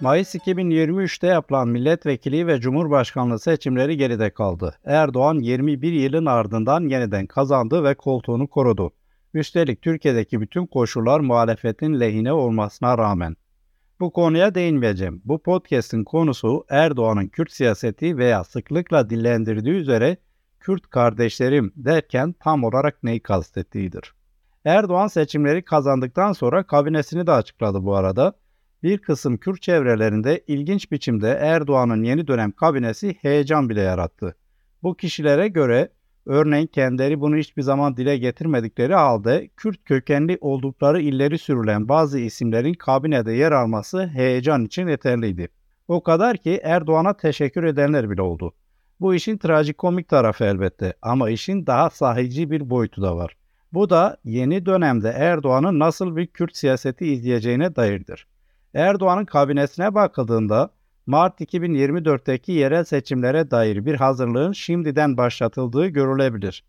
Mayıs 2023'te yapılan milletvekili ve cumhurbaşkanlığı seçimleri geride kaldı. Erdoğan 21 yılın ardından yeniden kazandı ve koltuğunu korudu. Üstelik Türkiye'deki bütün koşullar muhalefetin lehine olmasına rağmen. Bu konuya değinmeyeceğim. Bu podcast'in konusu Erdoğan'ın Kürt siyaseti veya sıklıkla dillendirdiği üzere Kürt kardeşlerim derken tam olarak neyi kastettiğidir. Erdoğan seçimleri kazandıktan sonra kabinesini de açıkladı bu arada. Bir kısım Kürt çevrelerinde ilginç biçimde Erdoğan'ın yeni dönem kabinesi heyecan bile yarattı. Bu kişilere göre örneğin kendileri bunu hiçbir zaman dile getirmedikleri halde Kürt kökenli oldukları illeri sürülen bazı isimlerin kabinede yer alması heyecan için yeterliydi. O kadar ki Erdoğan'a teşekkür edenler bile oldu. Bu işin trajikomik tarafı elbette ama işin daha sahici bir boyutu da var. Bu da yeni dönemde Erdoğan'ın nasıl bir Kürt siyaseti izleyeceğine dairdir. Erdoğan'ın kabinesine bakıldığında Mart 2024'teki yerel seçimlere dair bir hazırlığın şimdiden başlatıldığı görülebilir.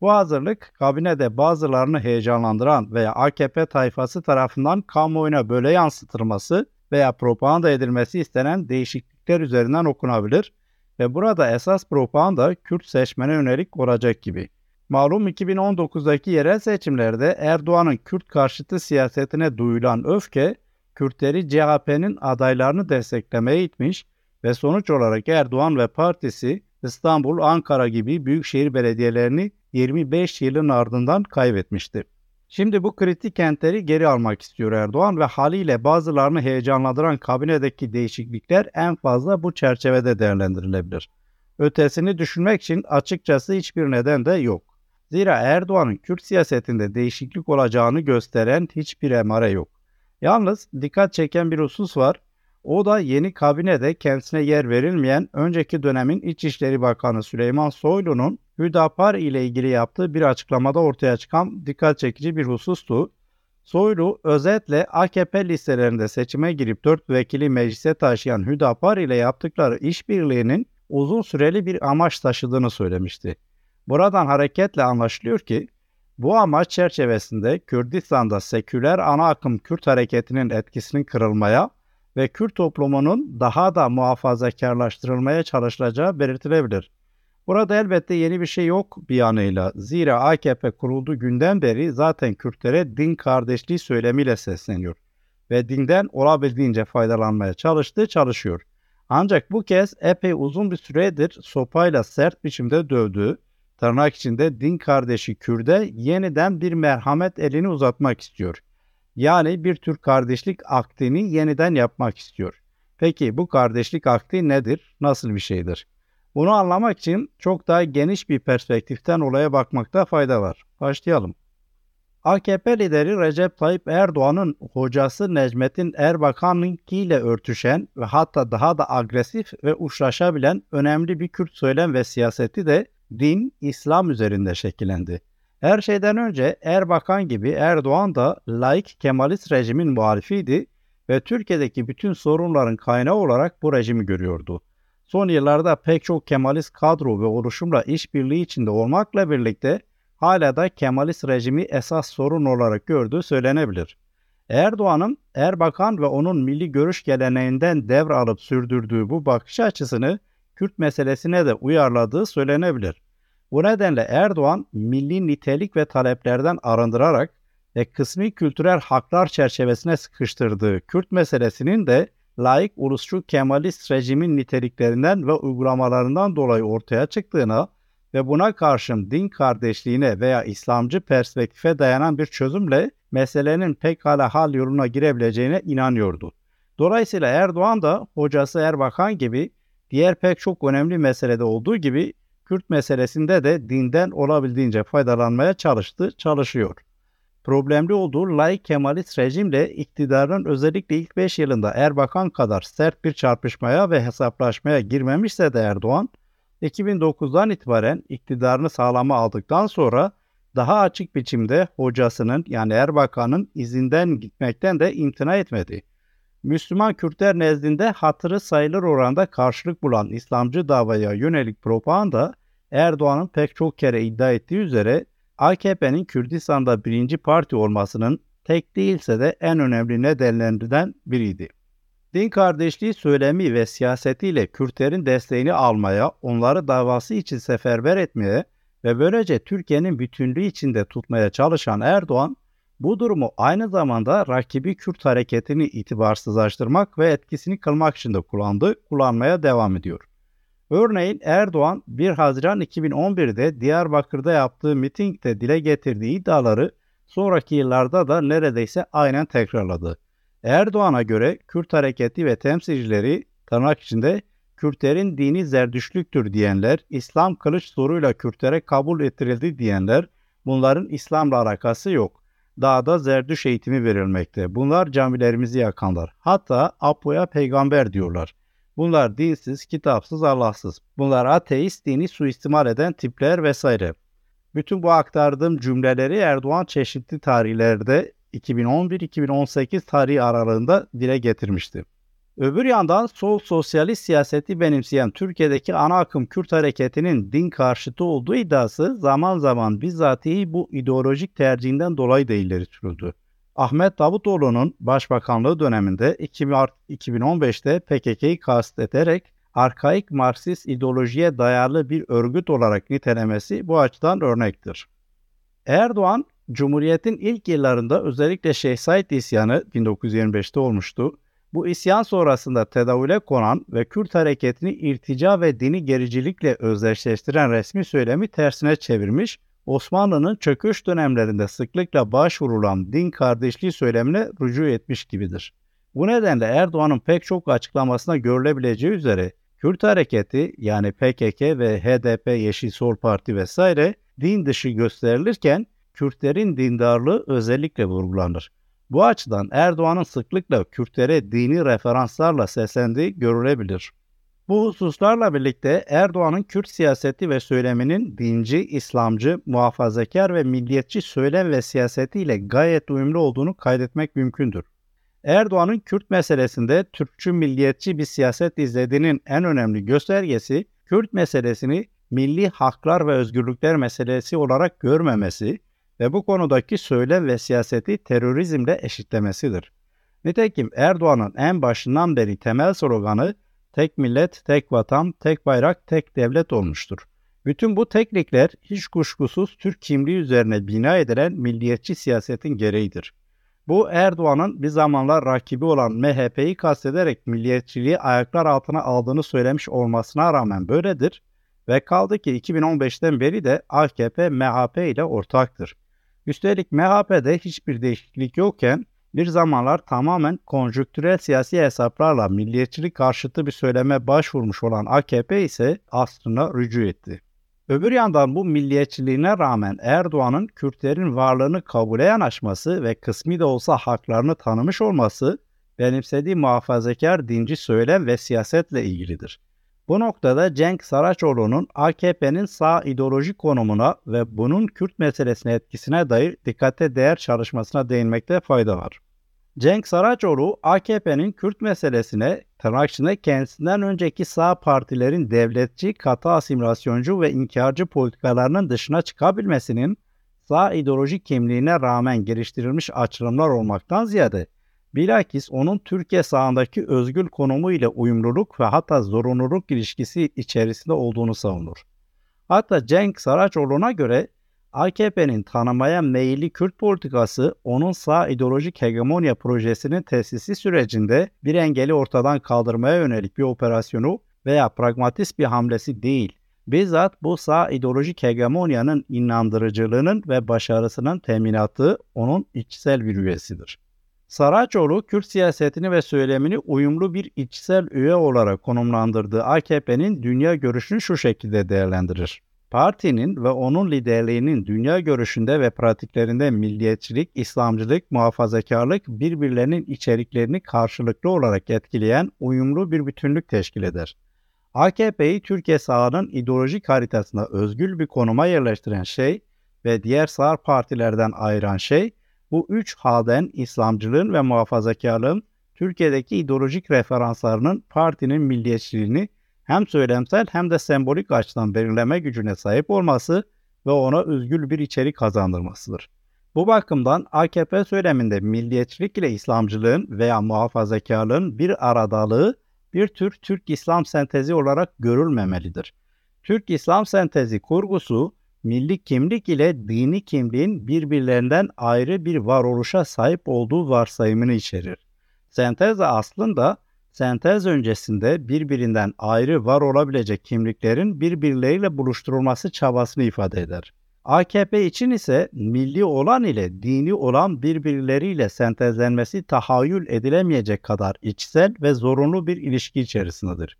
Bu hazırlık kabinede bazılarını heyecanlandıran veya AKP tayfası tarafından kamuoyuna böyle yansıtılması veya propaganda edilmesi istenen değişiklikler üzerinden okunabilir ve burada esas propaganda Kürt seçmene yönelik olacak gibi. Malum 2019'daki yerel seçimlerde Erdoğan'ın Kürt karşıtı siyasetine duyulan öfke, Kürtleri CHP'nin adaylarını desteklemeye itmiş ve sonuç olarak Erdoğan ve partisi İstanbul, Ankara gibi büyükşehir belediyelerini 25 yılın ardından kaybetmişti. Şimdi bu kritik kentleri geri almak istiyor Erdoğan ve haliyle bazılarını heyecanlandıran kabinedeki değişiklikler en fazla bu çerçevede değerlendirilebilir. Ötesini düşünmek için açıkçası hiçbir neden de yok. Zira Erdoğan'ın Kürt siyasetinde değişiklik olacağını gösteren hiçbir emare yok. Yalnız dikkat çeken bir husus var. O da yeni kabinede kendisine yer verilmeyen önceki dönemin İçişleri Bakanı Süleyman Soylu'nun Hüdapar ile ilgili yaptığı bir açıklamada ortaya çıkan dikkat çekici bir husustu. Soylu özetle AKP listelerinde seçime girip 4 vekili meclise taşıyan Hüdapar ile yaptıkları işbirliğinin uzun süreli bir amaç taşıdığını söylemişti. Buradan hareketle anlaşılıyor ki bu amaç çerçevesinde Kürdistan'da seküler ana akım Kürt hareketinin etkisinin kırılmaya ve Kürt toplumunun daha da muhafazakarlaştırılmaya çalışılacağı belirtilebilir. Burada elbette yeni bir şey yok bir yanıyla. Zira AKP kurulduğu günden beri zaten Kürtlere din kardeşliği söylemiyle sesleniyor ve dinden olabildiğince faydalanmaya çalıştı, çalışıyor. Ancak bu kez epey uzun bir süredir sopayla sert biçimde dövdüğü, tırnak içinde din kardeşi Kürde yeniden bir merhamet elini uzatmak istiyor. Yani bir tür kardeşlik aktini yeniden yapmak istiyor. Peki bu kardeşlik akti nedir? Nasıl bir şeydir? Bunu anlamak için çok daha geniş bir perspektiften olaya bakmakta fayda var. Başlayalım. AKP lideri Recep Tayyip Erdoğan'ın hocası Necmettin Erbakan'ınkiyle örtüşen ve hatta daha da agresif ve uçlaşabilen önemli bir Kürt söylem ve siyaseti de din, İslam üzerinde şekillendi. Her şeyden önce Erbakan gibi Erdoğan da laik Kemalist rejimin muhalifiydi ve Türkiye'deki bütün sorunların kaynağı olarak bu rejimi görüyordu. Son yıllarda pek çok Kemalist kadro ve oluşumla işbirliği içinde olmakla birlikte hala da Kemalist rejimi esas sorun olarak gördüğü söylenebilir. Erdoğan'ın Erbakan ve onun milli görüş geleneğinden devralıp sürdürdüğü bu bakış açısını Kürt meselesine de uyarladığı söylenebilir. Bu nedenle Erdoğan milli nitelik ve taleplerden arındırarak ve kısmi kültürel haklar çerçevesine sıkıştırdığı Kürt meselesinin de layık ulusçu Kemalist rejimin niteliklerinden ve uygulamalarından dolayı ortaya çıktığına ve buna karşın din kardeşliğine veya İslamcı perspektife dayanan bir çözümle meselenin pekala hal yoluna girebileceğine inanıyordu. Dolayısıyla Erdoğan da hocası Erbakan gibi diğer pek çok önemli meselede olduğu gibi Kürt meselesinde de dinden olabildiğince faydalanmaya çalıştı, çalışıyor. Problemli olduğu laik Kemalist rejimle iktidarın özellikle ilk 5 yılında Erbakan kadar sert bir çarpışmaya ve hesaplaşmaya girmemişse de Erdoğan, 2009'dan itibaren iktidarını sağlama aldıktan sonra daha açık biçimde hocasının yani Erbakan'ın izinden gitmekten de imtina etmedi. Müslüman Kürtler nezdinde hatırı sayılır oranda karşılık bulan İslamcı davaya yönelik propaganda Erdoğan'ın pek çok kere iddia ettiği üzere AKP'nin Kürdistan'da birinci parti olmasının tek değilse de en önemli nedenlerinden biriydi. Din kardeşliği söylemi ve siyasetiyle Kürtlerin desteğini almaya, onları davası için seferber etmeye ve böylece Türkiye'nin bütünlüğü içinde tutmaya çalışan Erdoğan, bu durumu aynı zamanda rakibi Kürt hareketini itibarsızlaştırmak ve etkisini kılmak için de kullandı, kullanmaya devam ediyor. Örneğin Erdoğan 1 Haziran 2011'de Diyarbakır'da yaptığı mitingde dile getirdiği iddiaları sonraki yıllarda da neredeyse aynen tekrarladı. Erdoğan'a göre Kürt hareketi ve temsilcileri tırnak içinde Kürtlerin dini zerdüşlüktür diyenler, İslam kılıç soruyla Kürtlere kabul ettirildi diyenler, bunların İslam'la alakası yok. Dağda zerdüş eğitimi verilmekte. Bunlar camilerimizi yakanlar. Hatta Apo'ya peygamber diyorlar. Bunlar dinsiz, kitapsız, Allahsız. Bunlar ateist, dini suistimal eden tipler vesaire. Bütün bu aktardığım cümleleri Erdoğan çeşitli tarihlerde 2011-2018 tarihi aralığında dile getirmişti. Öbür yandan sol sosyalist siyaseti benimseyen Türkiye'deki ana akım Kürt hareketinin din karşıtı olduğu iddiası zaman zaman bizzatihi bu ideolojik tercihinden dolayı da ileri sürüldü. Ahmet Davutoğlu'nun başbakanlığı döneminde 2015'te PKK'yı kastederek arkaik Marksist ideolojiye dayalı bir örgüt olarak nitelemesi bu açıdan örnektir. Erdoğan, Cumhuriyet'in ilk yıllarında özellikle Şeyh Said isyanı 1925'te olmuştu. Bu isyan sonrasında tedavüle konan ve Kürt hareketini irtica ve dini gericilikle özdeşleştiren resmi söylemi tersine çevirmiş, Osmanlı'nın çöküş dönemlerinde sıklıkla başvurulan din kardeşliği söylemine rücu etmiş gibidir. Bu nedenle Erdoğan'ın pek çok açıklamasına görülebileceği üzere Kürt hareketi yani PKK ve HDP, Yeşil Sol Parti vesaire din dışı gösterilirken Kürtlerin dindarlığı özellikle vurgulanır. Bu açıdan Erdoğan'ın sıklıkla Kürtlere dini referanslarla seslendiği görülebilir. Bu hususlarla birlikte Erdoğan'ın Kürt siyaseti ve söyleminin dinci, İslamcı, muhafazakar ve milliyetçi söylem ve siyasetiyle gayet uyumlu olduğunu kaydetmek mümkündür. Erdoğan'ın Kürt meselesinde Türkçü milliyetçi bir siyaset izlediğinin en önemli göstergesi Kürt meselesini milli haklar ve özgürlükler meselesi olarak görmemesi ve bu konudaki söylem ve siyaseti terörizmle eşitlemesidir. Nitekim Erdoğan'ın en başından beri temel sloganı tek millet, tek vatan, tek bayrak, tek devlet olmuştur. Bütün bu teknikler hiç kuşkusuz Türk kimliği üzerine bina edilen milliyetçi siyasetin gereğidir. Bu Erdoğan'ın bir zamanlar rakibi olan MHP'yi kastederek milliyetçiliği ayaklar altına aldığını söylemiş olmasına rağmen böyledir ve kaldı ki 2015'ten beri de AKP MHP ile ortaktır. Üstelik MHP'de hiçbir değişiklik yokken bir zamanlar tamamen konjüktürel siyasi hesaplarla milliyetçilik karşıtı bir söyleme başvurmuş olan AKP ise aslına rücu etti. Öbür yandan bu milliyetçiliğine rağmen Erdoğan'ın Kürtlerin varlığını kabule yanaşması ve kısmi de olsa haklarını tanımış olması benimsediği muhafazakar dinci söylem ve siyasetle ilgilidir. Bu noktada Cenk Saraçoğlu'nun AKP'nin sağ ideolojik konumuna ve bunun Kürt meselesine etkisine dair dikkate değer çalışmasına değinmekte fayda var. Cenk Saraçoğlu, AKP'nin Kürt meselesine tırnak kendisinden önceki sağ partilerin devletçi, katı asimilasyoncu ve inkarcı politikalarının dışına çıkabilmesinin sağ ideolojik kimliğine rağmen geliştirilmiş açılımlar olmaktan ziyade bilakis onun Türkiye sağındaki özgül konumu ile uyumluluk ve hatta zorunluluk ilişkisi içerisinde olduğunu savunur. Hatta Cenk Saraçoğlu'na göre AKP'nin tanımaya meyilli Kürt politikası onun sağ ideolojik hegemonya projesinin tesisi sürecinde bir engeli ortadan kaldırmaya yönelik bir operasyonu veya pragmatist bir hamlesi değil. Bizzat bu sağ ideolojik hegemonyanın inandırıcılığının ve başarısının teminatı onun içsel bir üyesidir. Saraçoğlu, Kürt siyasetini ve söylemini uyumlu bir içsel üye olarak konumlandırdığı AKP'nin dünya görüşünü şu şekilde değerlendirir. Partinin ve onun liderliğinin dünya görüşünde ve pratiklerinde milliyetçilik, İslamcılık, muhafazakarlık birbirlerinin içeriklerini karşılıklı olarak etkileyen uyumlu bir bütünlük teşkil eder. AKP'yi Türkiye sağının ideolojik haritasında özgül bir konuma yerleştiren şey ve diğer sağ partilerden ayıran şey, bu üç halden İslamcılığın ve muhafazakarlığın Türkiye'deki ideolojik referanslarının partinin milliyetçiliğini hem söylemsel hem de sembolik açıdan belirleme gücüne sahip olması ve ona özgül bir içerik kazandırmasıdır. Bu bakımdan AKP söyleminde milliyetçilik ile İslamcılığın veya muhafazakarlığın bir aradalığı bir tür Türk-İslam sentezi olarak görülmemelidir. Türk-İslam sentezi kurgusu milli kimlik ile dini kimliğin birbirlerinden ayrı bir varoluşa sahip olduğu varsayımını içerir. Sentez aslında sentez öncesinde birbirinden ayrı var olabilecek kimliklerin birbirleriyle buluşturulması çabasını ifade eder. AKP için ise milli olan ile dini olan birbirleriyle sentezlenmesi tahayyül edilemeyecek kadar içsel ve zorunlu bir ilişki içerisindedir.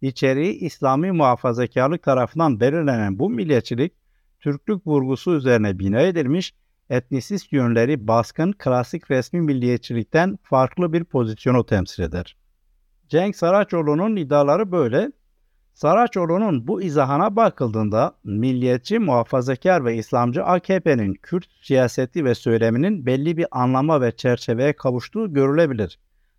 İçeriği İslami muhafazakarlık tarafından belirlenen bu milliyetçilik, Türklük vurgusu üzerine bina edilmiş, etnisist yönleri baskın klasik resmi milliyetçilikten farklı bir pozisyonu temsil eder. Cenk Saraçoğlu'nun iddiaları böyle. Saraçoğlu'nun bu izahına bakıldığında milliyetçi, muhafazakar ve İslamcı AKP'nin Kürt siyaseti ve söyleminin belli bir anlama ve çerçeveye kavuştuğu görülebilir.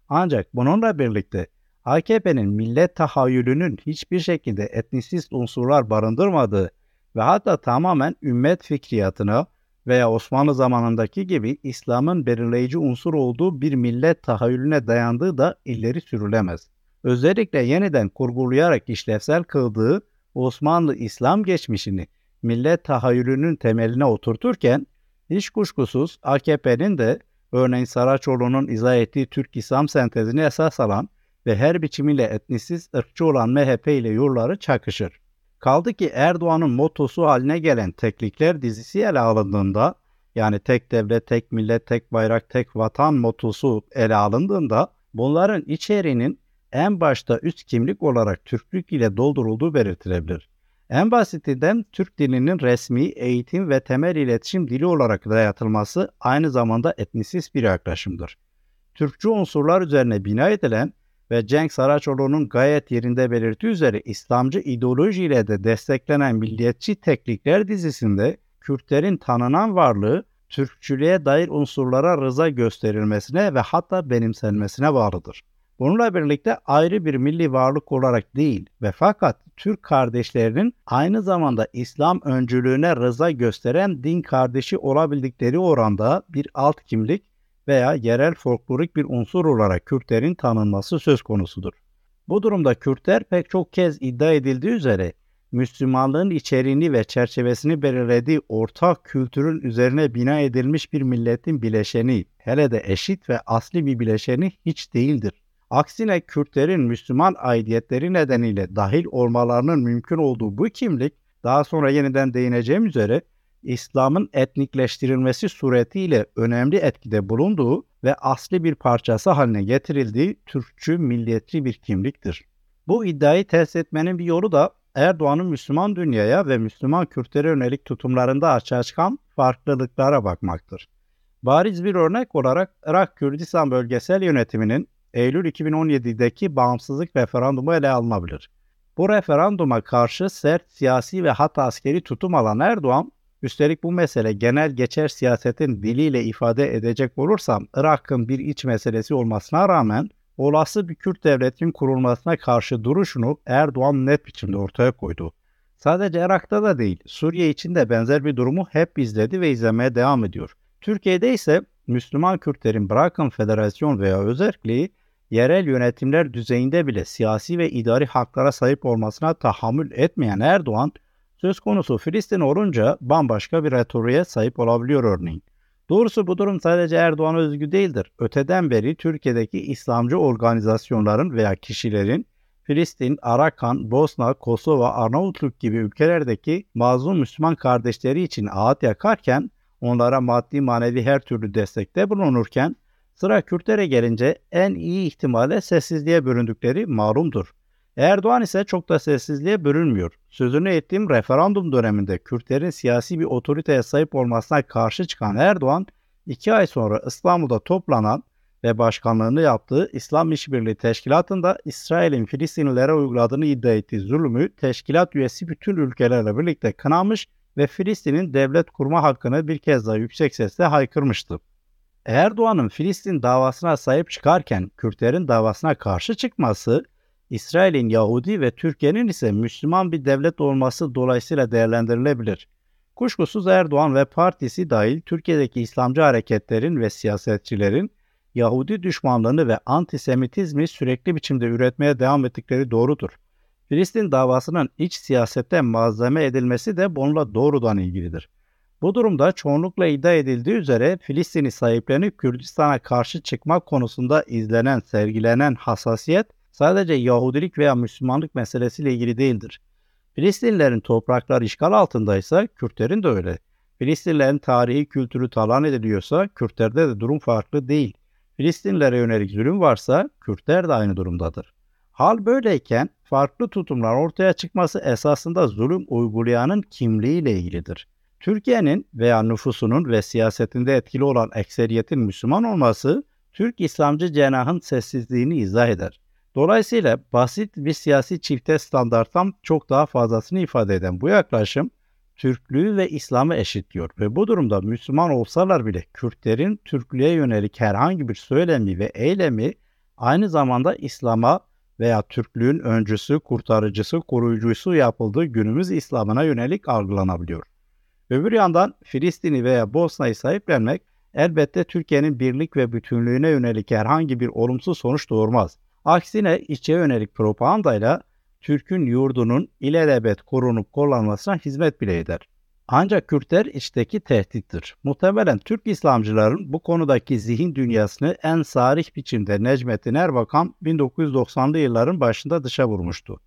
Ancak bununla birlikte AKP'nin millet tahayyülünün hiçbir şekilde etnisist unsurlar barındırmadığı ve hatta tamamen ümmet fikriyatına veya Osmanlı zamanındaki gibi İslam'ın belirleyici unsur olduğu bir millet tahayyülüne dayandığı da ileri sürülemez. Özellikle yeniden kurgulayarak işlevsel kıldığı Osmanlı İslam geçmişini millet tahayyülünün temeline oturturken hiç kuşkusuz AKP'nin de örneğin Saraçoğlu'nun izah ettiği Türk İslam sentezini esas alan ve her biçimiyle etnisiz ırkçı olan MHP ile yolları çakışır. Kaldı ki Erdoğan'ın motosu haline gelen teklikler dizisi ele alındığında yani tek devlet, tek millet, tek bayrak, tek vatan motosu ele alındığında bunların içeriğinin en başta üst kimlik olarak Türklük ile doldurulduğu belirtilebilir. En basitinden Türk dilinin resmi, eğitim ve temel iletişim dili olarak dayatılması aynı zamanda etnisist bir yaklaşımdır. Türkçü unsurlar üzerine bina edilen ve Cenk Saraçoğlu'nun gayet yerinde belirttiği üzere İslamcı ideolojiyle de desteklenen milliyetçi teknikler dizisinde Kürtlerin tanınan varlığı Türkçülüğe dair unsurlara rıza gösterilmesine ve hatta benimsenmesine bağlıdır. Bununla birlikte ayrı bir milli varlık olarak değil ve fakat Türk kardeşlerinin aynı zamanda İslam öncülüğüne rıza gösteren din kardeşi olabildikleri oranda bir alt kimlik veya yerel folklorik bir unsur olarak Kürtlerin tanınması söz konusudur. Bu durumda Kürtler pek çok kez iddia edildiği üzere Müslümanlığın içeriğini ve çerçevesini belirlediği ortak kültürün üzerine bina edilmiş bir milletin bileşeni, hele de eşit ve asli bir bileşeni hiç değildir. Aksine Kürtlerin Müslüman aidiyetleri nedeniyle dahil olmalarının mümkün olduğu bu kimlik, daha sonra yeniden değineceğim üzere İslam'ın etnikleştirilmesi suretiyle önemli etkide bulunduğu ve asli bir parçası haline getirildiği Türkçü milliyetçi bir kimliktir. Bu iddiayı test etmenin bir yolu da Erdoğan'ın Müslüman dünyaya ve Müslüman Kürtlere yönelik tutumlarında açığa çıkan farklılıklara bakmaktır. Bariz bir örnek olarak Irak Kürdistan bölgesel yönetiminin Eylül 2017'deki bağımsızlık referandumu ele alınabilir. Bu referanduma karşı sert siyasi ve hatta askeri tutum alan Erdoğan, Üstelik bu mesele genel geçer siyasetin diliyle ifade edecek olursam Irak'ın bir iç meselesi olmasına rağmen olası bir Kürt devletinin kurulmasına karşı duruşunu Erdoğan net biçimde ortaya koydu. Sadece Irak'ta da değil, Suriye için de benzer bir durumu hep izledi ve izlemeye devam ediyor. Türkiye'de ise Müslüman Kürtlerin bırakın federasyon veya özelliği yerel yönetimler düzeyinde bile siyasi ve idari haklara sahip olmasına tahammül etmeyen Erdoğan, Söz konusu Filistin olunca bambaşka bir retoriğe sahip olabiliyor örneğin. Doğrusu bu durum sadece Erdoğan'a özgü değildir. Öteden beri Türkiye'deki İslamcı organizasyonların veya kişilerin Filistin, Arakan, Bosna, Kosova, Arnavutluk gibi ülkelerdeki mazlum Müslüman kardeşleri için ağıt yakarken, onlara maddi manevi her türlü destekte bulunurken, sıra Kürtlere gelince en iyi ihtimalle sessizliğe büründükleri malumdur. Erdoğan ise çok da sessizliğe bürünmüyor. Sözünü ettiğim referandum döneminde Kürtlerin siyasi bir otoriteye sahip olmasına karşı çıkan Erdoğan, iki ay sonra İstanbul'da toplanan ve başkanlığını yaptığı İslam İşbirliği Teşkilatı'nda İsrail'in Filistinlilere uyguladığını iddia ettiği zulmü teşkilat üyesi bütün ülkelerle birlikte kınamış ve Filistin'in devlet kurma hakkını bir kez daha yüksek sesle haykırmıştı. Erdoğan'ın Filistin davasına sahip çıkarken Kürtlerin davasına karşı çıkması İsrail'in Yahudi ve Türkiye'nin ise Müslüman bir devlet olması dolayısıyla değerlendirilebilir. Kuşkusuz Erdoğan ve partisi dahil Türkiye'deki İslamcı hareketlerin ve siyasetçilerin Yahudi düşmanlığını ve antisemitizmi sürekli biçimde üretmeye devam ettikleri doğrudur. Filistin davasının iç siyasette malzeme edilmesi de bununla doğrudan ilgilidir. Bu durumda çoğunlukla iddia edildiği üzere Filistin'i sahiplenip Kürdistan'a karşı çıkmak konusunda izlenen, sergilenen hassasiyet sadece Yahudilik veya Müslümanlık meselesiyle ilgili değildir. Filistinlilerin toprakları işgal altındaysa Kürtlerin de öyle. Filistinlilerin tarihi kültürü talan ediliyorsa Kürtlerde de durum farklı değil. Filistinlilere yönelik zulüm varsa Kürtler de aynı durumdadır. Hal böyleyken farklı tutumlar ortaya çıkması esasında zulüm uygulayanın kimliğiyle ilgilidir. Türkiye'nin veya nüfusunun ve siyasetinde etkili olan ekseriyetin Müslüman olması Türk İslamcı cenahın sessizliğini izah eder. Dolayısıyla basit bir siyasi çifte standarttan çok daha fazlasını ifade eden bu yaklaşım Türklüğü ve İslam'ı eşitliyor ve bu durumda Müslüman olsalar bile Kürtlerin Türklüğe yönelik herhangi bir söylemi ve eylemi aynı zamanda İslam'a veya Türklüğün öncüsü, kurtarıcısı, koruyucusu yapıldığı günümüz İslam'ına yönelik algılanabiliyor. Öbür yandan Filistin'i veya Bosna'yı sahiplenmek elbette Türkiye'nin birlik ve bütünlüğüne yönelik herhangi bir olumsuz sonuç doğurmaz. Aksine içe yönelik propagandayla Türk'ün yurdunun ilelebet korunup kullanmasına hizmet bile eder. Ancak Kürtler içteki tehdittir. Muhtemelen Türk İslamcıların bu konudaki zihin dünyasını en sarih biçimde Necmettin Erbakan 1990'lı yılların başında dışa vurmuştu.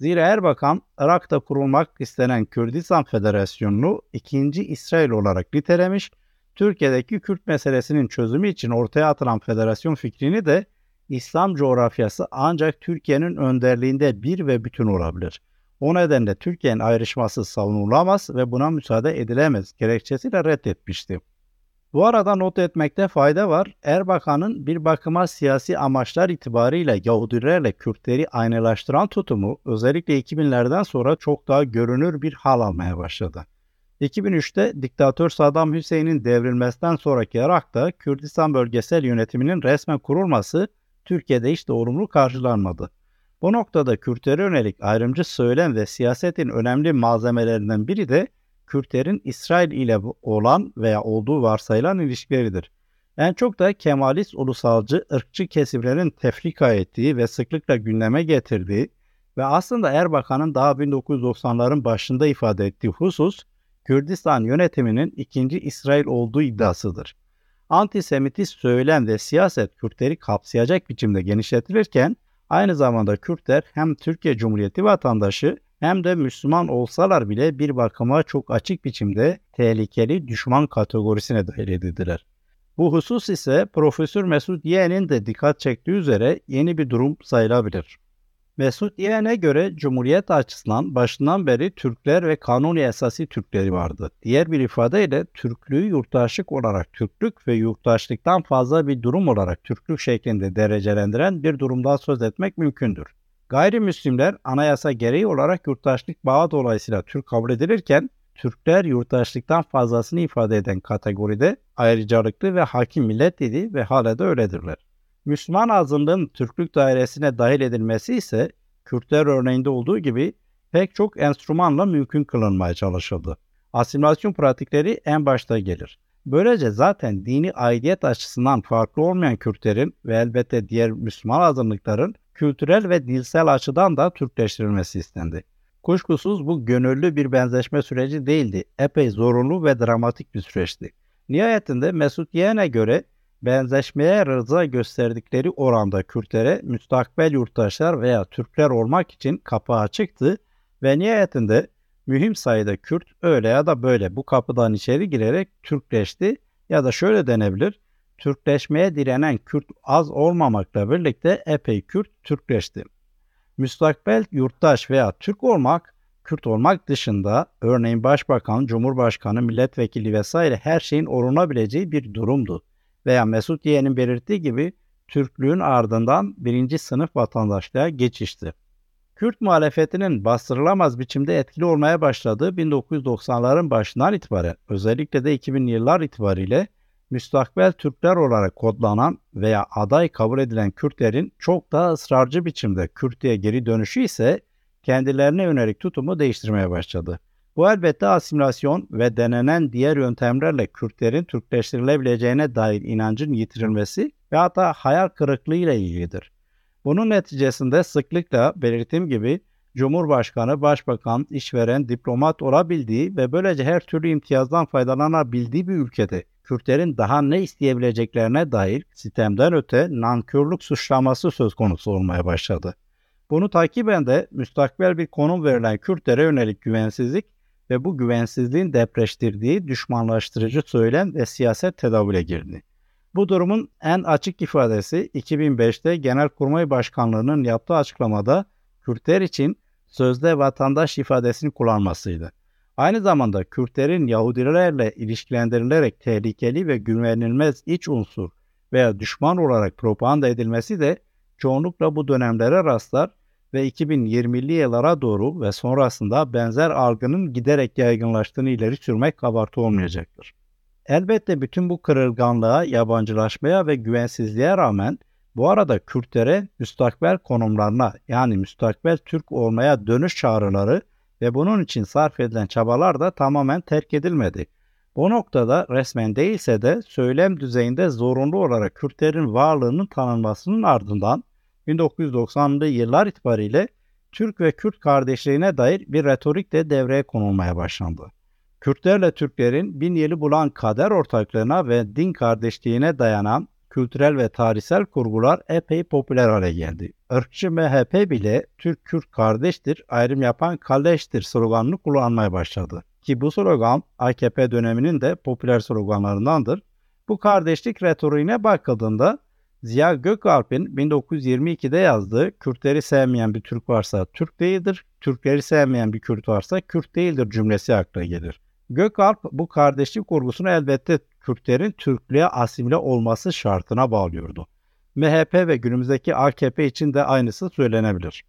Zira Erbakan, Irak'ta kurulmak istenen Kürdistan Federasyonu'nu ikinci İsrail olarak nitelemiş, Türkiye'deki Kürt meselesinin çözümü için ortaya atılan federasyon fikrini de İslam coğrafyası ancak Türkiye'nin önderliğinde bir ve bütün olabilir. O nedenle Türkiye'nin ayrışması savunulamaz ve buna müsaade edilemez gerekçesiyle reddetmişti. Bu arada not etmekte fayda var. Erbakan'ın bir bakıma siyasi amaçlar itibariyle Yahudilerle Kürtleri aynılaştıran tutumu özellikle 2000'lerden sonra çok daha görünür bir hal almaya başladı. 2003'te diktatör Saddam Hüseyin'in devrilmesinden sonraki Irak'ta Kürdistan bölgesel yönetiminin resmen kurulması Türkiye'de hiç de olumlu karşılanmadı. Bu noktada Kürtlere yönelik ayrımcı söylem ve siyasetin önemli malzemelerinden biri de Kürtlerin İsrail ile olan veya olduğu varsayılan ilişkileridir. En çok da Kemalist ulusalcı, ırkçı kesimlerin tefrika ettiği ve sıklıkla gündeme getirdiği ve aslında Erbakan'ın daha 1990'ların başında ifade ettiği husus, Kürdistan yönetiminin ikinci İsrail olduğu iddiasıdır. Antisemitist söylem ve siyaset Kürtleri kapsayacak biçimde genişletilirken, aynı zamanda Kürtler hem Türkiye Cumhuriyeti vatandaşı hem de Müslüman olsalar bile bir bakıma çok açık biçimde tehlikeli düşman kategorisine dahil edildiler. Bu husus ise Profesör Mesut Yeğen'in de dikkat çektiği üzere yeni bir durum sayılabilir. Mesut Yeğen'e göre Cumhuriyet açısından başından beri Türkler ve kanuni esası Türkleri vardı. Diğer bir ifadeyle Türklüğü yurttaşlık olarak Türklük ve yurttaşlıktan fazla bir durum olarak Türklük şeklinde derecelendiren bir durumdan söz etmek mümkündür. Gayrimüslimler anayasa gereği olarak yurttaşlık bağı dolayısıyla Türk kabul edilirken Türkler yurttaşlıktan fazlasını ifade eden kategoride ayrıcalıklı ve hakim millet idi ve hala da öyledirler. Müslüman azınlığın Türklük dairesine dahil edilmesi ise Kürtler örneğinde olduğu gibi pek çok enstrümanla mümkün kılınmaya çalışıldı. Asimilasyon pratikleri en başta gelir. Böylece zaten dini aidiyet açısından farklı olmayan Kürtlerin ve elbette diğer Müslüman azınlıkların kültürel ve dilsel açıdan da Türkleştirilmesi istendi. Kuşkusuz bu gönüllü bir benzeşme süreci değildi. Epey zorunlu ve dramatik bir süreçti. Nihayetinde Mesut Yeğen'e göre benzeşmeye rıza gösterdikleri oranda Kürtlere müstakbel yurttaşlar veya Türkler olmak için kapı açıktı ve nihayetinde mühim sayıda Kürt öyle ya da böyle bu kapıdan içeri girerek Türkleşti ya da şöyle denebilir, Türkleşmeye direnen Kürt az olmamakla birlikte epey Kürt Türkleşti. Müstakbel yurttaş veya Türk olmak, Kürt olmak dışında örneğin başbakan, cumhurbaşkanı, milletvekili vesaire her şeyin olunabileceği bir durumdu. Veya Mesut Yeğen'in belirttiği gibi Türklüğün ardından birinci sınıf vatandaşlığa geçişti. Kürt muhalefetinin bastırılamaz biçimde etkili olmaya başladığı 1990'ların başından itibaren özellikle de 2000'li yıllar itibariyle müstakbel Türkler olarak kodlanan veya aday kabul edilen Kürtlerin çok daha ısrarcı biçimde Kürtlüğe geri dönüşü ise kendilerine yönelik tutumu değiştirmeye başladı. Bu elbette asimilasyon ve denenen diğer yöntemlerle Kürtlerin Türkleştirilebileceğine dair inancın yitirilmesi ve hatta hayal kırıklığı ile ilgilidir. Bunun neticesinde sıklıkla belirttiğim gibi Cumhurbaşkanı, Başbakan, işveren, diplomat olabildiği ve böylece her türlü imtiyazdan faydalanabildiği bir ülkede Kürtlerin daha ne isteyebileceklerine dair sistemden öte nankörlük suçlaması söz konusu olmaya başladı. Bunu takiben de müstakbel bir konum verilen Kürtlere yönelik güvensizlik ve bu güvensizliğin depreştirdiği düşmanlaştırıcı söylem ve siyaset tedavüle girdi. Bu durumun en açık ifadesi 2005'te Genelkurmay Başkanlığı'nın yaptığı açıklamada Kürtler için sözde vatandaş ifadesini kullanmasıydı. Aynı zamanda Kürtlerin Yahudilerle ilişkilendirilerek tehlikeli ve güvenilmez iç unsur veya düşman olarak propaganda edilmesi de çoğunlukla bu dönemlere rastlar ve 2020'li yıllara doğru ve sonrasında benzer algının giderek yaygınlaştığını ileri sürmek kabartı olmayacaktır. Elbette bütün bu kırılganlığa, yabancılaşmaya ve güvensizliğe rağmen bu arada Kürtlere müstakbel konumlarına yani müstakbel Türk olmaya dönüş çağrıları ve bunun için sarf edilen çabalar da tamamen terk edilmedi. Bu noktada resmen değilse de söylem düzeyinde zorunlu olarak Kürtlerin varlığının tanınmasının ardından 1990'lı yıllar itibariyle Türk ve Kürt kardeşliğine dair bir retorik de devreye konulmaya başlandı. Kürtlerle Türklerin bin yılı bulan kader ortaklığına ve din kardeşliğine dayanan kültürel ve tarihsel kurgular epey popüler hale geldi. Irkçı MHP bile Türk-Kürt kardeştir, ayrım yapan kalleştir sloganını kullanmaya başladı. Ki bu slogan AKP döneminin de popüler sloganlarındandır. Bu kardeşlik retoriğine bakıldığında Ziya Gökalp'in 1922'de yazdığı Kürtleri sevmeyen bir Türk varsa Türk değildir, Türkleri sevmeyen bir Kürt varsa Kürt değildir cümlesi akla gelir. Gökalp bu kardeşlik kurgusunu elbette Kürtlerin Türklüğe asimile olması şartına bağlıyordu. MHP ve günümüzdeki AKP için de aynısı söylenebilir.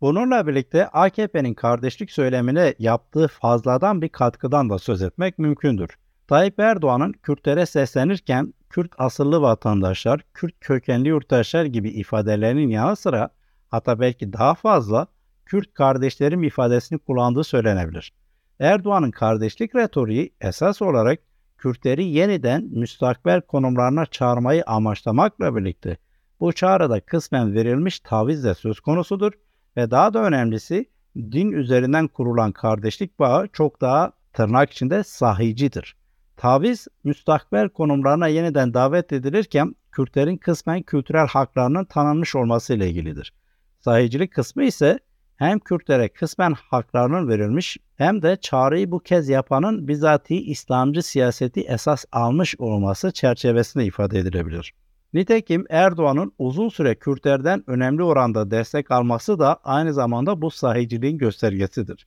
Bununla birlikte AKP'nin kardeşlik söylemine yaptığı fazladan bir katkıdan da söz etmek mümkündür. Tayyip Erdoğan'ın Kürtlere seslenirken Kürt asıllı vatandaşlar, Kürt kökenli yurttaşlar gibi ifadelerinin yanı sıra hatta belki daha fazla Kürt kardeşlerim ifadesini kullandığı söylenebilir. Erdoğan'ın kardeşlik retoriği esas olarak Kürtleri yeniden müstakbel konumlarına çağırmayı amaçlamakla birlikte bu çağrıda kısmen verilmiş taviz de söz konusudur ve daha da önemlisi din üzerinden kurulan kardeşlik bağı çok daha tırnak içinde sahicidir. Taviz müstakbel konumlarına yeniden davet edilirken Kürtlerin kısmen kültürel haklarının tanınmış olması ile ilgilidir. Sahicilik kısmı ise hem Kürtlere kısmen haklarının verilmiş hem de çağrıyı bu kez yapanın bizatihi İslamcı siyaseti esas almış olması çerçevesinde ifade edilebilir. Nitekim Erdoğan'ın uzun süre Kürtlerden önemli oranda destek alması da aynı zamanda bu sahiciliğin göstergesidir.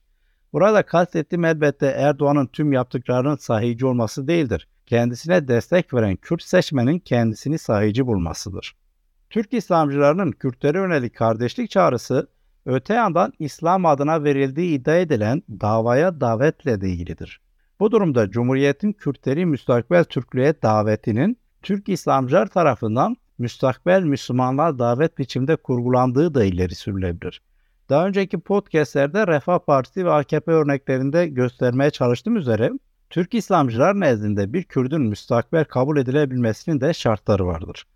Burada kastettiğim elbette Erdoğan'ın tüm yaptıklarının sahici olması değildir. Kendisine destek veren Kürt seçmenin kendisini sahici bulmasıdır. Türk İslamcılarının Kürtlere yönelik kardeşlik çağrısı öte yandan İslam adına verildiği iddia edilen davaya davetle de ilgilidir. Bu durumda Cumhuriyet'in Kürtleri müstakbel Türklüğe davetinin Türk İslamcılar tarafından müstakbel Müslümanlar davet biçimde kurgulandığı da ileri sürülebilir. Daha önceki podcastlerde Refah Partisi ve AKP örneklerinde göstermeye çalıştığım üzere Türk İslamcılar nezdinde bir Kürdün müstakbel kabul edilebilmesinin de şartları vardır.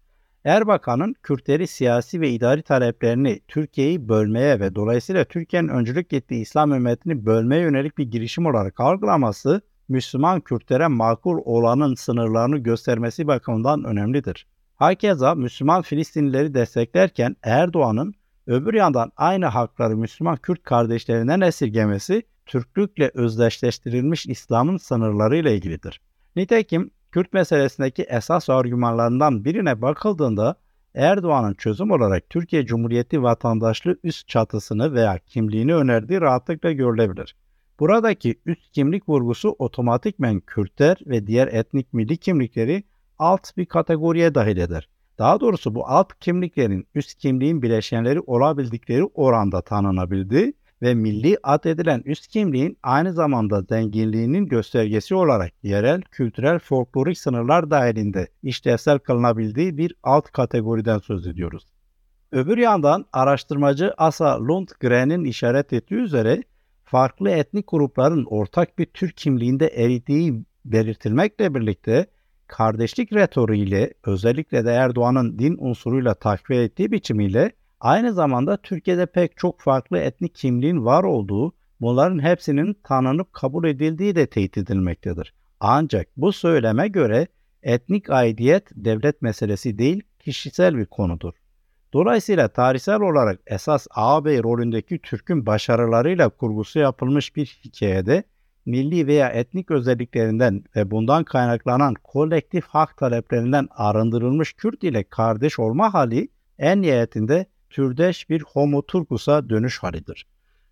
Erbakan'ın Kürtleri siyasi ve idari taleplerini Türkiye'yi bölmeye ve dolayısıyla Türkiye'nin öncülük ettiği İslam ümmetini bölmeye yönelik bir girişim olarak algılaması, Müslüman Kürtlere makul olanın sınırlarını göstermesi bakımından önemlidir. Hakeza Müslüman Filistinlileri desteklerken Erdoğan'ın öbür yandan aynı hakları Müslüman Kürt kardeşlerinden esirgemesi Türklükle özdeşleştirilmiş İslam'ın sınırlarıyla ilgilidir. Nitekim Kürt meselesindeki esas argümanlarından birine bakıldığında Erdoğan'ın çözüm olarak Türkiye Cumhuriyeti vatandaşlığı üst çatısını veya kimliğini önerdiği rahatlıkla görülebilir. Buradaki üst kimlik vurgusu otomatikmen Kürtler ve diğer etnik milli kimlikleri alt bir kategoriye dahil eder. Daha doğrusu bu alt kimliklerin üst kimliğin bileşenleri olabildikleri oranda tanınabildi ve milli ad edilen üst kimliğin aynı zamanda zenginliğinin göstergesi olarak yerel, kültürel, folklorik sınırlar dahilinde işlevsel kılınabildiği bir alt kategoriden söz ediyoruz. Öbür yandan araştırmacı Asa Lundgren'in işaret ettiği üzere farklı etnik grupların ortak bir Türk kimliğinde eridiği belirtilmekle birlikte kardeşlik retoriğiyle özellikle de Erdoğan'ın din unsuruyla takviye ettiği biçimiyle aynı zamanda Türkiye'de pek çok farklı etnik kimliğin var olduğu, bunların hepsinin tanınıp kabul edildiği de teyit edilmektedir. Ancak bu söyleme göre etnik aidiyet devlet meselesi değil, kişisel bir konudur. Dolayısıyla tarihsel olarak esas ağabey rolündeki Türk'ün başarılarıyla kurgusu yapılmış bir hikayede milli veya etnik özelliklerinden ve bundan kaynaklanan kolektif hak taleplerinden arındırılmış Kürt ile kardeş olma hali en nihayetinde türdeş bir homo turkus'a dönüş halidir.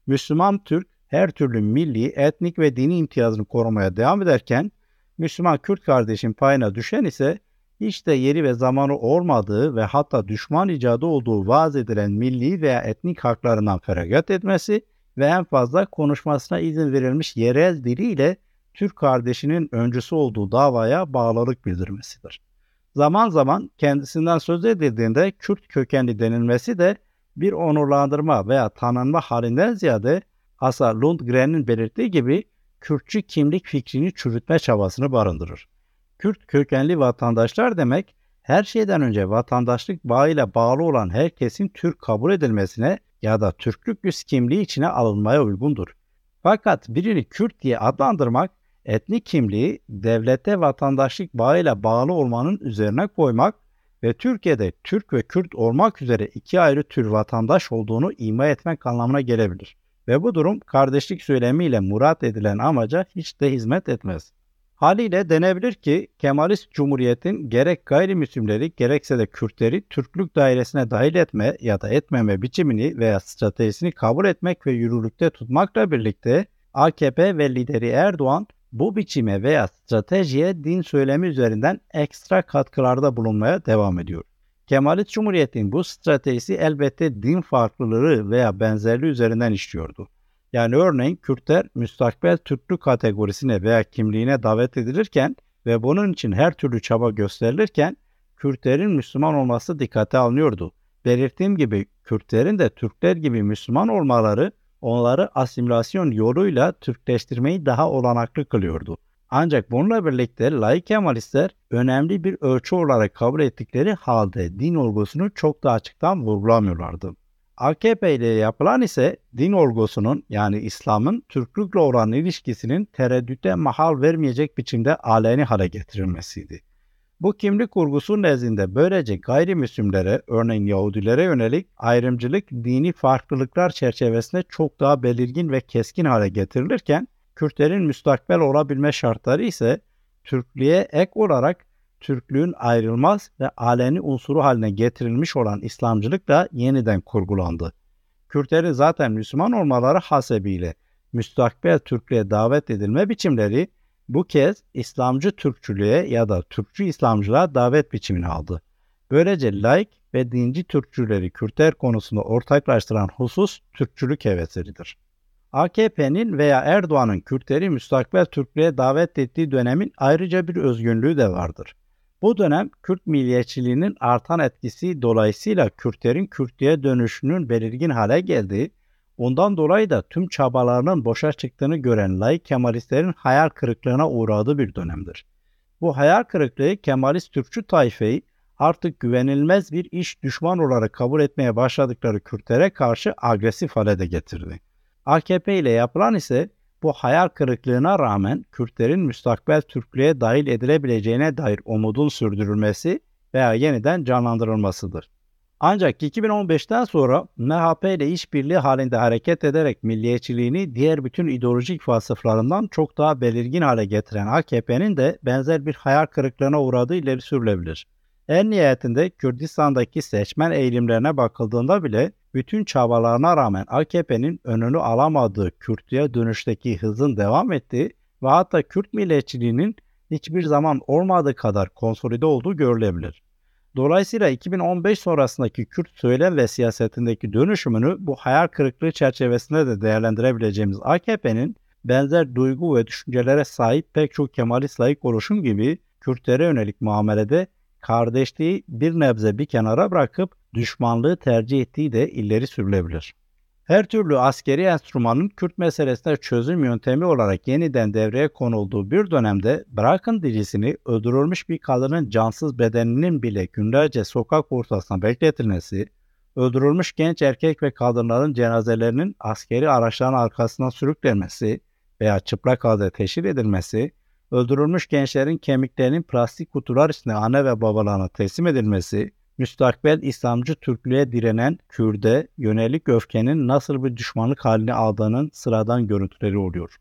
Müslüman Türk her türlü milli, etnik ve dini imtiyazını korumaya devam ederken Müslüman Kürt kardeşin payına düşen ise hiç de yeri ve zamanı olmadığı ve hatta düşman icadı olduğu vaaz edilen milli veya etnik haklarından feragat etmesi ve en fazla konuşmasına izin verilmiş yerel diliyle Türk kardeşinin öncüsü olduğu davaya bağlılık bildirmesidir. Zaman zaman kendisinden söz edildiğinde Kürt kökenli denilmesi de bir onurlandırma veya tanınma halinden ziyade Asa Lundgren'in belirttiği gibi Kürtçü kimlik fikrini çürütme çabasını barındırır. Kürt kökenli vatandaşlar demek her şeyden önce vatandaşlık bağıyla bağlı olan herkesin Türk kabul edilmesine ya da Türklük yüz kimliği içine alınmaya uygundur. Fakat birini Kürt diye adlandırmak, etnik kimliği devlete vatandaşlık bağıyla bağlı olmanın üzerine koymak ve Türkiye'de Türk ve Kürt olmak üzere iki ayrı tür vatandaş olduğunu ima etmek anlamına gelebilir. Ve bu durum kardeşlik söylemiyle murat edilen amaca hiç de hizmet etmez. Haliyle denebilir ki Kemalist Cumhuriyet'in gerek gayrimüslimleri gerekse de Kürtleri Türklük dairesine dahil etme ya da etmeme biçimini veya stratejisini kabul etmek ve yürürlükte tutmakla birlikte AKP ve lideri Erdoğan bu biçime veya stratejiye din söylemi üzerinden ekstra katkılarda bulunmaya devam ediyor. Kemalist Cumhuriyet'in bu stratejisi elbette din farklılığı veya benzerliği üzerinden işliyordu. Yani örneğin Kürtler müstakbel Türklük kategorisine veya kimliğine davet edilirken ve bunun için her türlü çaba gösterilirken Kürtlerin Müslüman olması dikkate alınıyordu. Belirttiğim gibi Kürtlerin de Türkler gibi Müslüman olmaları onları asimilasyon yoluyla Türkleştirmeyi daha olanaklı kılıyordu. Ancak bununla birlikte laik Kemalistler önemli bir ölçü olarak kabul ettikleri halde din olgusunu çok da açıktan vurgulamıyorlardı. AKP ile yapılan ise din olgusunun yani İslam'ın Türklükle olan ilişkisinin tereddüte mahal vermeyecek biçimde aleni hale getirilmesiydi. Bu kimlik kurgusu nezdinde böylece gayrimüslimlere, örneğin Yahudilere yönelik ayrımcılık dini farklılıklar çerçevesinde çok daha belirgin ve keskin hale getirilirken, Kürtlerin müstakbel olabilme şartları ise Türklüğe ek olarak Türklüğün ayrılmaz ve aleni unsuru haline getirilmiş olan İslamcılık da yeniden kurgulandı. Kürtlerin zaten Müslüman olmaları hasebiyle müstakbel Türklüğe davet edilme biçimleri bu kez İslamcı Türkçülüğe ya da Türkçü İslamcılığa davet biçimini aldı. Böylece laik ve dinci Türkçüleri Kürtler konusunda ortaklaştıran husus Türkçülük hevesidir. AKP'nin veya Erdoğan'ın Kürtleri müstakbel Türklüğe davet ettiği dönemin ayrıca bir özgünlüğü de vardır. Bu dönem Kürt milliyetçiliğinin artan etkisi dolayısıyla Kürtlerin Kürtlüğe dönüşünün belirgin hale geldiği, ondan dolayı da tüm çabalarının boşa çıktığını gören laik Kemalistlerin hayal kırıklığına uğradığı bir dönemdir. Bu hayal kırıklığı Kemalist Türkçü tayfeyi artık güvenilmez bir iş düşman olarak kabul etmeye başladıkları Kürtlere karşı agresif hale de getirdi. AKP ile yapılan ise bu hayal kırıklığına rağmen Kürtlerin müstakbel Türklüğe dahil edilebileceğine dair umudun sürdürülmesi veya yeniden canlandırılmasıdır. Ancak 2015'ten sonra MHP ile işbirliği halinde hareket ederek milliyetçiliğini diğer bütün ideolojik vasıflarından çok daha belirgin hale getiren AKP'nin de benzer bir hayal kırıklığına uğradığı ileri sürülebilir. En nihayetinde Kürdistan'daki seçmen eğilimlerine bakıldığında bile bütün çabalarına rağmen AKP'nin önünü alamadığı Kürtlüğe dönüşteki hızın devam ettiği ve hatta Kürt milliyetçiliğinin hiçbir zaman olmadığı kadar konsolide olduğu görülebilir. Dolayısıyla 2015 sonrasındaki Kürt söylem ve siyasetindeki dönüşümünü bu hayal kırıklığı çerçevesinde de değerlendirebileceğimiz AKP'nin benzer duygu ve düşüncelere sahip pek çok Kemalist layık oluşum gibi Kürtlere yönelik muamelede kardeşliği bir nebze bir kenara bırakıp düşmanlığı tercih ettiği de ileri sürülebilir. Her türlü askeri enstrümanın Kürt meselesine çözüm yöntemi olarak yeniden devreye konulduğu bir dönemde bırakın dirisini öldürülmüş bir kadının cansız bedeninin bile günlerce sokak ortasına bekletilmesi, öldürülmüş genç erkek ve kadınların cenazelerinin askeri araçların arkasına sürüklenmesi veya çıplak halde teşhir edilmesi, öldürülmüş gençlerin kemiklerinin plastik kutular içinde anne ve babalarına teslim edilmesi, müstakbel İslamcı Türklüğe direnen Kürde yönelik öfkenin nasıl bir düşmanlık haline aldığının sıradan görüntüleri oluyor.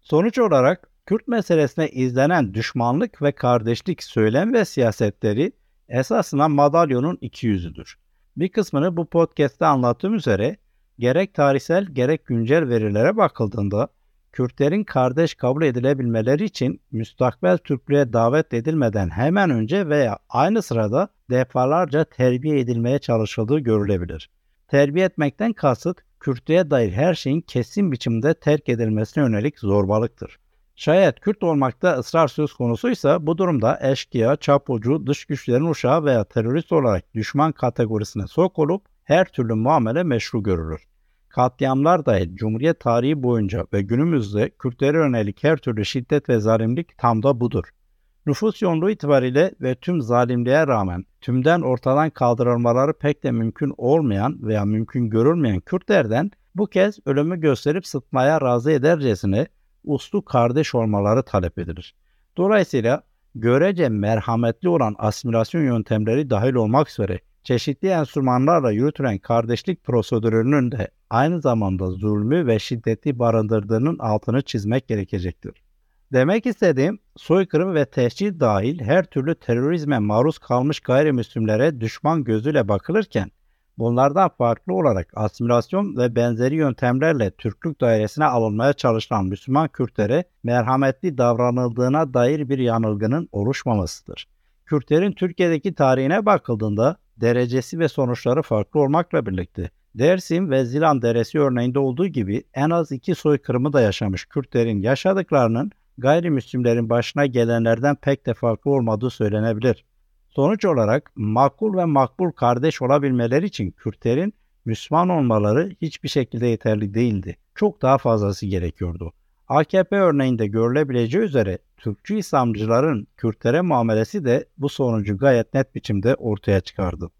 Sonuç olarak Kürt meselesine izlenen düşmanlık ve kardeşlik söylem ve siyasetleri esasında madalyonun iki yüzüdür. Bir kısmını bu podcast'te anlattığım üzere gerek tarihsel gerek güncel verilere bakıldığında Kürtlerin kardeş kabul edilebilmeleri için müstakbel Türklüğe davet edilmeden hemen önce veya aynı sırada defalarca terbiye edilmeye çalışıldığı görülebilir. Terbiye etmekten kasıt Kürtlüğe dair her şeyin kesin biçimde terk edilmesine yönelik zorbalıktır. Şayet Kürt olmakta ısrar söz konusuysa bu durumda eşkıya, çapucu, dış güçlerin uşağı veya terörist olarak düşman kategorisine sokulup her türlü muamele meşru görülür. Katliamlar dahil Cumhuriyet tarihi boyunca ve günümüzde Kürtlere yönelik her türlü şiddet ve zalimlik tam da budur. Nüfus yoğunluğu itibariyle ve tüm zalimliğe rağmen tümden ortadan kaldırılmaları pek de mümkün olmayan veya mümkün görülmeyen Kürtlerden bu kez ölümü gösterip sıtmaya razı edercesine uslu kardeş olmaları talep edilir. Dolayısıyla görece merhametli olan asimilasyon yöntemleri dahil olmak üzere çeşitli enstrümanlarla yürütülen kardeşlik prosedürünün de aynı zamanda zulmü ve şiddeti barındırdığının altını çizmek gerekecektir. Demek istediğim soykırım ve tehcir dahil her türlü terörizme maruz kalmış gayrimüslimlere düşman gözüyle bakılırken bunlardan farklı olarak asimilasyon ve benzeri yöntemlerle Türklük dairesine alınmaya çalışılan Müslüman Kürtlere merhametli davranıldığına dair bir yanılgının oluşmamasıdır. Kürtlerin Türkiye'deki tarihine bakıldığında derecesi ve sonuçları farklı olmakla birlikte Dersim ve Zilan Deresi örneğinde olduğu gibi en az iki soykırımı da yaşamış Kürtlerin yaşadıklarının gayrimüslimlerin başına gelenlerden pek de farklı olmadığı söylenebilir. Sonuç olarak makul ve makbul kardeş olabilmeleri için Kürtlerin Müslüman olmaları hiçbir şekilde yeterli değildi. Çok daha fazlası gerekiyordu. AKP örneğinde görülebileceği üzere Türkçü İslamcıların Kürtlere muamelesi de bu sonucu gayet net biçimde ortaya çıkardı.